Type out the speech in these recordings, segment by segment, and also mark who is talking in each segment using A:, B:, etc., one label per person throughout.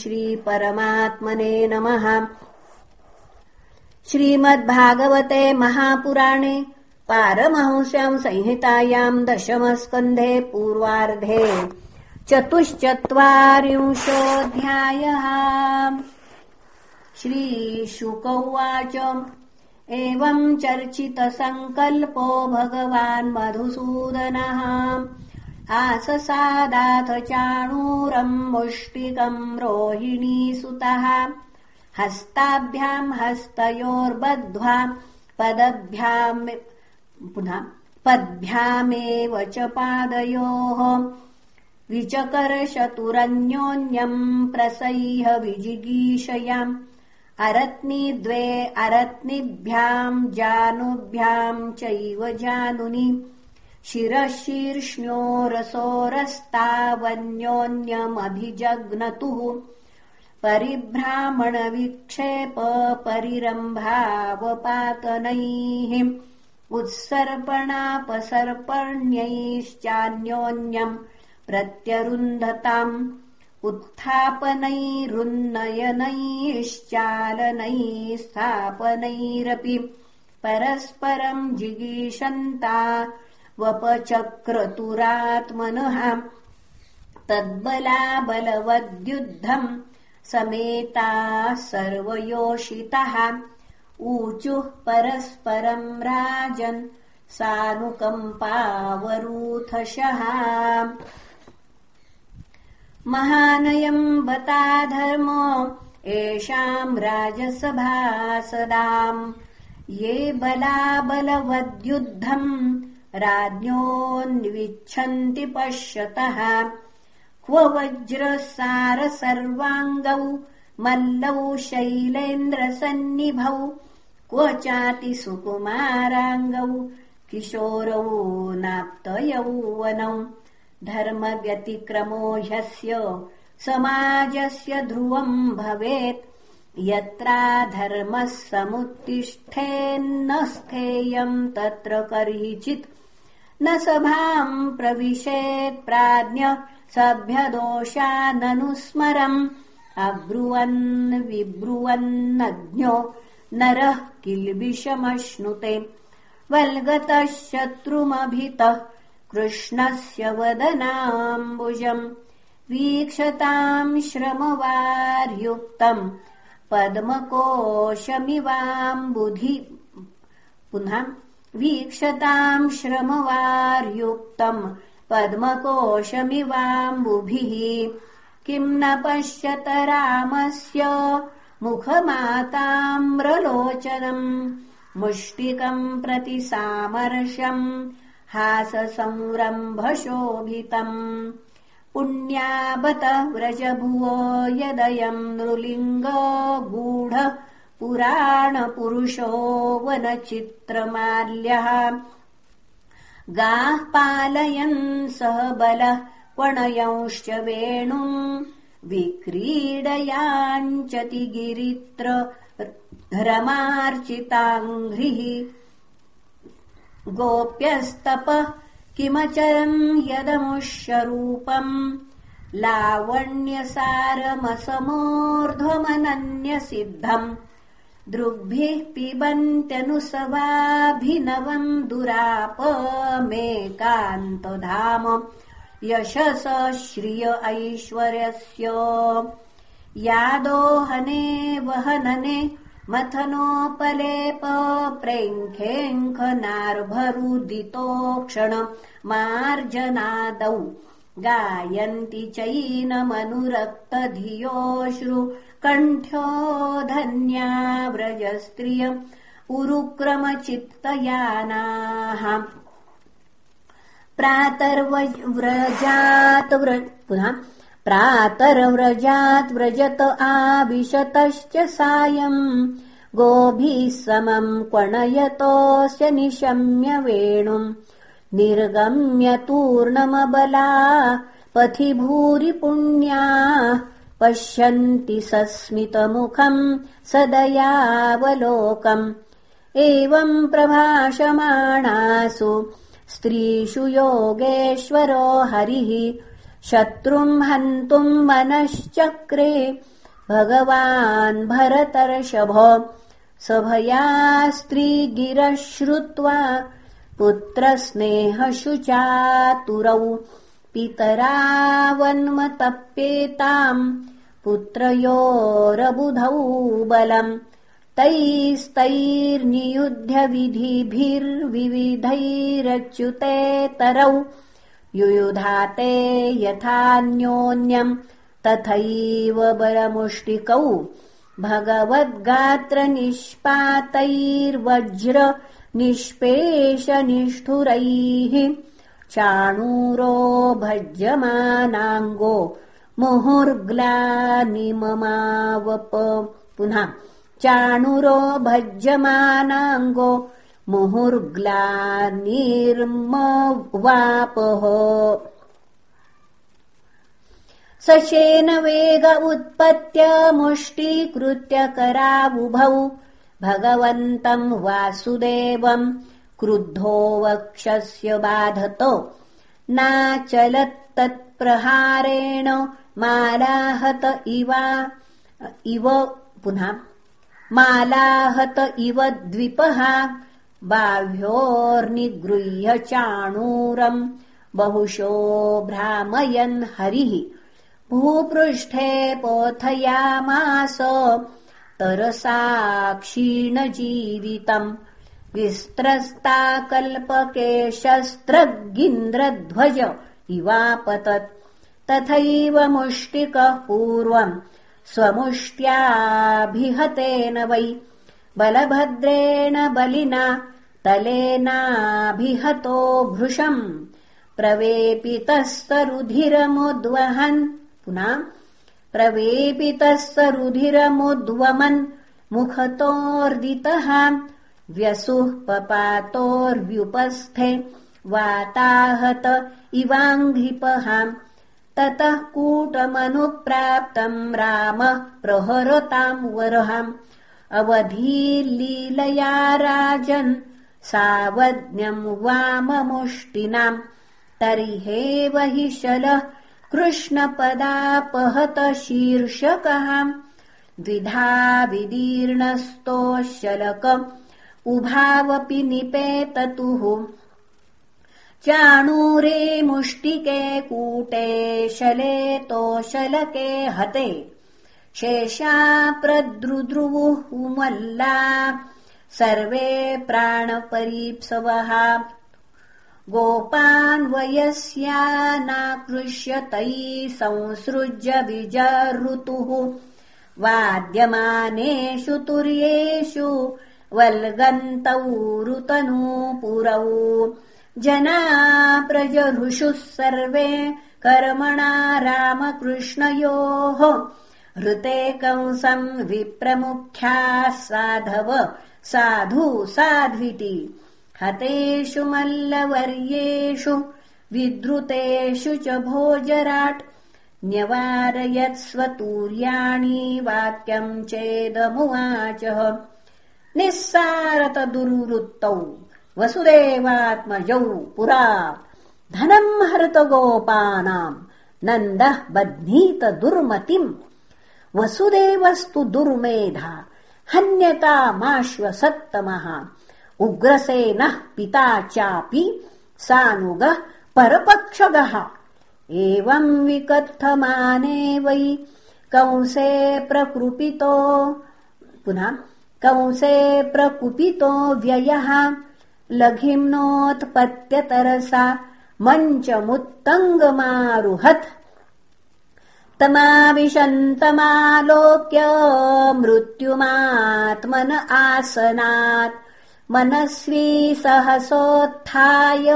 A: श्रीपरमात्मने नमः। श्रीमद्भागवते महापुराणे पारमहंस्याम् संहितायाम् दशमस्कन्धे पूर्वार्धे चतुश्चत्वारिंशोऽध्यायः। श्रीशुक उवाच एवम् चर्चितसङ्कल्पो भगवान् मधुसूदनः आससादाथ चाणूरम् मुष्टिकम् रोहिणीसुतः हस्ताभ्याम् हस्तयोर्बध्वा पदभ्याम् पुनः पद्भ्यामेव च पादयोः। विचकर्षतुरन्योन्यम् प्रसह्य विजिगीषयाम्। अरत्नी द्वे अरत्निभ्याम् जानुभ्याम् चैव जानुनि शिरशीर्ष्ण्यो रसोरस्तावन्योन्यमभिजग्नतुः परिभ्रामणविक्षेप परिरम्भावपातनैः। उत्सर्पणापसर्पण्यैश्चान्योन्यम् प्रत्यरुन्धताम्। उत्थापनैरुन्नयनैश्चालनैः स्थापनैरपि परस्परम् जिगीषन्ता वपचक्रतुरात्मनः तद्बलाबलवद्युद्धम् समेताः सर्वयोषितः। ऊचुः परस्परम् राजन् सानुकम्पावरूथशः। महानयम् बता धर्म एषाम् राजसभासदाम् ये बलाबलवद्युद्धम् राज्ञोऽन्विच्छन्ति पश्यतः। क्व वज्रसार सर्वाङ्गौ मल्लौ शैलेन्द्रसन्निभौ। क्व चाति सुकुमाराङ्गौ किशोरौ नाप्तयौवनौ। धर्मव्यतिक्रमो ह्यस्य समाजस्य ध्रुवम् भवेत्। यत्रा धर्मः समुत्तिष्ठेन्न स्थेयम् तत्र कर्हिचित् न सभाम् प्रविशेत् प्राज्ञ सभ्यदोषाननुस्मरम्। अब्रुवन् विब्रुवन्नज्ञो नरः किल्बिषमश्नुते। वल्गतः शत्रुमभितः कृष्णस्य वदनाम्बुजम्। वीक्षताम् श्रमवार्युक्तम्। पद्मकोशमिवाम्बुधि पुनः वीक्षताम् श्रमवार्युक्तम् पद्मकोशमिवाम्बुभिः। किम् न पश्यत रामस्य मुखमाताम्रलोचनम् मुष्टिकम् प्रति सामर्शम् हाससंरम्भशोभितम् पुण्याबत व्रजभुवो यदयम् नृलिङ्ग गूढ पुराणपुरुषो वनचित्रमाल्यः। गाः पालयन् सह बलः क्वणयंश्च वेणुम् विक्रीडयाञ्चति गिरित्र रमार्चिताङ्घ्रिः। गोप्यस्तपः किमचरम् यदमुष्यरूपम्। लावण्यसारमसमोर्ध्वमनन्यसिद्धम् दृग्भिः पिबन्त्यनुसवाभिनवम् दुरापमेकान्तधाम। यशस श्रिय ऐश्वर्यस्य। यादोहने वहनने मथनोपलेप प्रेङ्खेङ्खनार्भरुदितोक्षण मार्जनादौ। गायन्ति चैनमनुरक्तधियोश्रु कण्ठ्यो धन्या व्रजस्त्रिय उरुक्रमचित्तयानाः। प्रातर्व्रजात् पुनः प्रातर्व्रजात् व्रजत आविशतश्च सायम् गोभिः समम् क्वणयतोऽस्य निशम्य वेणुम् निर्गम्य तूर्णमबला पथि भूरि पुण्या पश्यन्ति सस्मितमुखम् सदयावलोकम्। एवम् प्रभाषमाणासु स्त्रीषु योगेश्वरो हरिः। शत्रुम् हन्तुम् मनश्चक्रे भगवान् भरतर्षभ। सभया स्त्रीगिरः श्रुत्वा पुत्रस्नेहशुचातुरौ पितरावन्मतप्येताम् पुत्रयोरबुधौ बलम् तैस्तैर्नियुध्यविधिभिर्विविधैरच्युतेतरौ युयुधाते यथान्योन्यम् तथैव बलमुष्टिकौ भगवद्गात्रनिष्पातैर्वज्र निष्पेषनिष्ठुरैः चाणूरो भज्यमानाङ्गो मुहुर्ग्लानिममावप। पुनः चाणुरो भज्यमानाङ्गो मुहुर्ग्लानिर्मवापः। सशेन वेग उत्पत्य मुष्टीकृत्य करावुभौ। भगवन्तम् वासुदेवम् क्रुद्धो वक्षस्य बाधत। नाचलत्तत्प्रहारेण मालाहत इवा इव पुनः मालाहत इव द्विपः बाह्योर्निगृह्य चाणूरम् बहुशो भ्रामयन् हरिः। भूपृष्ठे पोथयामास तरसाक्षीणजीवितम् विस्त्रस्ताकल्पकेशस्त्रगिन्द्रध्वज इवापतत्। तथैव मुष्टिकः पूर्वम् स्वमुष्ट्याभिहतेन वै। बलभद्रेण बलिना तलेनाभिहतो भृशम्। प्रवेपितस्तरुधिरमुद्वहन् पुनः प्रवेपितस्तरुधिरमुद्वमन् मुखतोर्दितः व्यसुः पपातोर्व्युपस्थे वाताहत इवाङ्घ्रिपः ततः कूटमनुप्राप्तम् रामः प्रहरताम् वरहाम् अवधीलीलया राजन् सावज्ञम् वाममुष्टिनाम् तर्हेव हि शलः कृष्णपदापहत शीर्षकः द्विधा विदीर्णस्तोशलक उभावपि निपेततुः। चाणूरे मुष्टिके कूटे शले तोशलके हते। शेषा प्रद्रुद्रुवुः मल्ला सर्वे प्राणपरीप्सवः। गोपान्वयस्यानाकृष्य तैः संसृज्य विजऋतुः वाद्यमानेषु तुर्येषु वल्गन्तौ ऋतनूपुरौ जना प्रजऋषुः सर्वे कर्मणा रामकृष्णयोः। हृते कंसम् विप्रमुख्याः साधव साधु साध्विति। हतेषु मल्लवर्येषु विद्रुतेषु च भोजराट्। न्यवारयत्स्वतूर्याणि वाक्यम् चेदमुवाचः निःसारतदुर्वृत्तौ। वसुदेवात्मजौ पुरा। धनम् हृतगोपानाम् नन्दः बध्नीत दुर्मतिम् वसुदेवस्तु दुर्मेधा। हन्यतामाश्वसत्तमः। उग्रसेनः पिता चापि। सानुगः परपक्षगः। एवम् विकथमाने वै कंसे प्रकृपितो। पुनः कंसे प्रकुपितो व्ययः लघिम्नोत्पत्यतरसा मञ्चमुत्तङ्गमारुहत्। तमाविशन्तमालोक्य मृत्युमात्मन आसनात्। मनस्वी सहसोत्थाय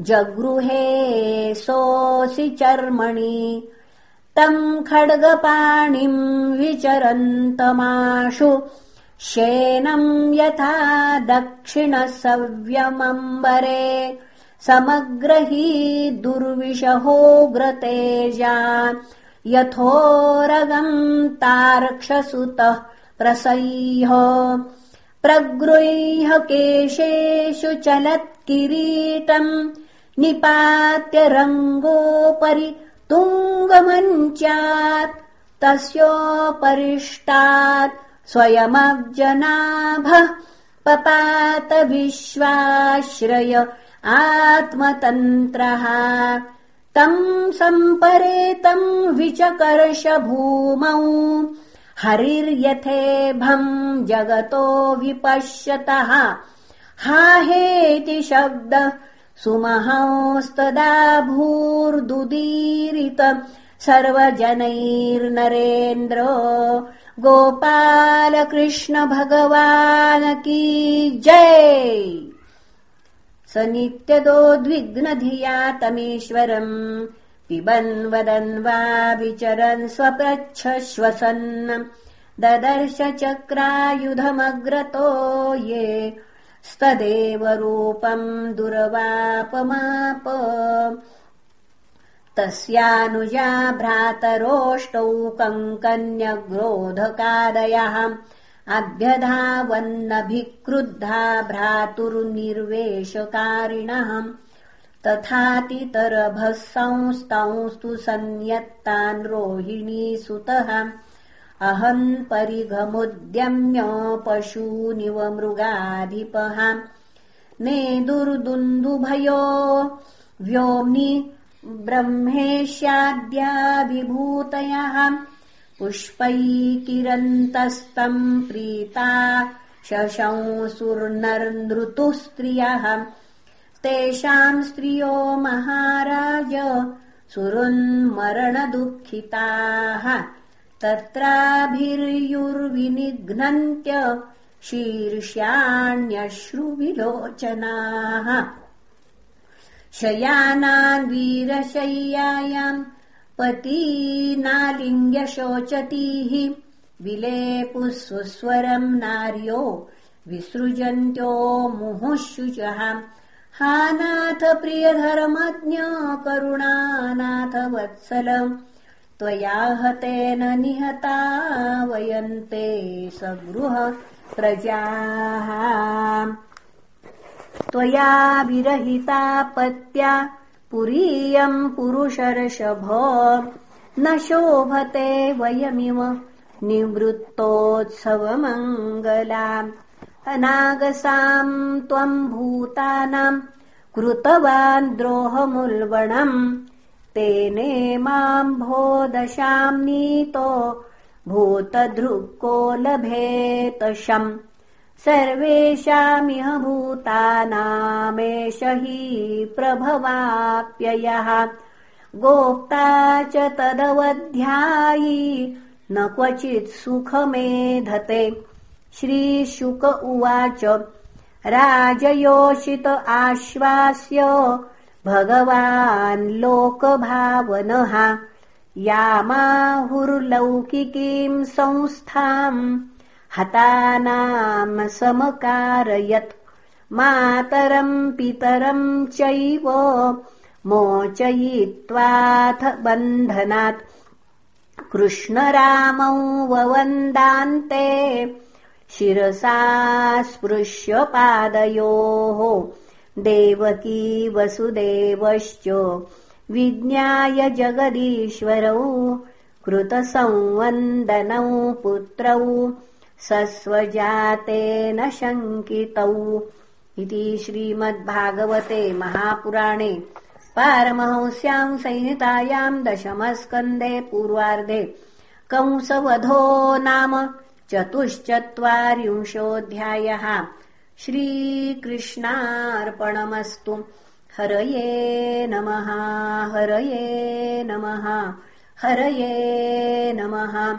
A: जगृहे सोऽसि चर्मणि। तम् खड्गपाणिम् विचरन्तमाशु शेनम् यथा दक्षिणसव्यमम्बरे समग्रही दुर्विषहोग्रतेजा यथोरगम् तार्क्षसुतः प्रसह्य। प्रगृह्य केशेषु चलत्किरीटम् निपात्य रङ्गोपरि तुङ्गमञ्चात् तस्योपरिष्टात् स्वयमब्जनाभः पपात विश्वाश्रय आत्मतन्त्रः। तम् सम्परेतम् विचकर्ष भूमौ। हरिर्यथेभम् जगतो विपश्यतः। हा हेति शब्दः सुमहंस्तदा भूर्दुदीरित। सर्वजनैर्नरेन्द्र गोपालकृष्ण भगवान् की जय। स नित्यदोद्विग्नधिया तमीश्वरम् पिबन् वदन् वा विचरन् स्वपृच्छश्वसन् ददर्श चक्रायुधमग्रतो ये स्तदेव रूपम् दुर्वापमाप तस्यानुजा भ्रातरोष्टौ कङ्कन्यग्रोधकादयः अभ्यधावन्नभिक्रुद्धा भ्रातुर्निर्वेशकारिणः। तथातितरभः संस्तंस्तु सन्यत्तान् रोहिणीसुतः अहम् परिघमुद्यम्य पशूनिव मृगाधिपः। नेदुर्दुन्दुभयो व्योम्नि ब्रह्मेष्याद्याभिभूतयः पुष्पैकिरन्तस्तम् प्रीता शशंसुर्नर्नृतुः स्त्रियः तेषाम् स्त्रियो महाराज सुरुन्मरणदुःखिताः। तत्राभिर्युर्विनिघ्नन्त्य शीर्ष्याण्यश्रुविलोचनाः शयानान्वीरशय्यायाम् पतीनालिङ्ग्यशोचतीः विलेपुः सुस्वरम् नार्यो विसृजन्त्यो मुहुःशुचः। हा नाथ प्रियधर्मज्ञ करुणानाथ वत्सल त्वया हतेन निहता वयन्ते सगृह प्रजाः त्वया विरहिता पत्या पुरीयम् पुरुषर्षभ। न शोभते वयमिव निवृत्तोत्सवमङ्गलाम्। अनागसाम् त्वम् भूतानाम् कृतवान् द्रोहमुल्बणम् तेने माम् भो दशाम् नीतो भूतधृक्को लभेतशम् सर्वेषामिह भूतानामेष हि प्रभवाप्ययः। गोप्ता च तदवध्यायी न क्वचित् सुखमेधते। श्रीशुक उवाच राजयोषित आश्वास्य भगवान् लोकभावनः। यामाहुर्लौकिकीम् संस्थाम् हतानाम् समकारयत्। मातरम् पितरम् चैव मोचयित्वाथ बन्धनात्। कृष्णरामौ ववन्दान्ते शिरसा स्पृश्य पादयोः देवकी वसुदेवश्च विज्ञाय जगदीश्वरौ कृतसंवन्दनौ पुत्रौ सस्वजातेन शङ्कितौ इति श्रीमद्भागवते महापुराणे पारमहंस्याम् संहितायाम् दशमस्कन्धे पूर्वार्धे कंसवधो नाम चतुश्चत्वारिंशोऽध्यायः। श्रीकृष्णार्पणमस्तु। हरये नमः हरये नमः हरये नमः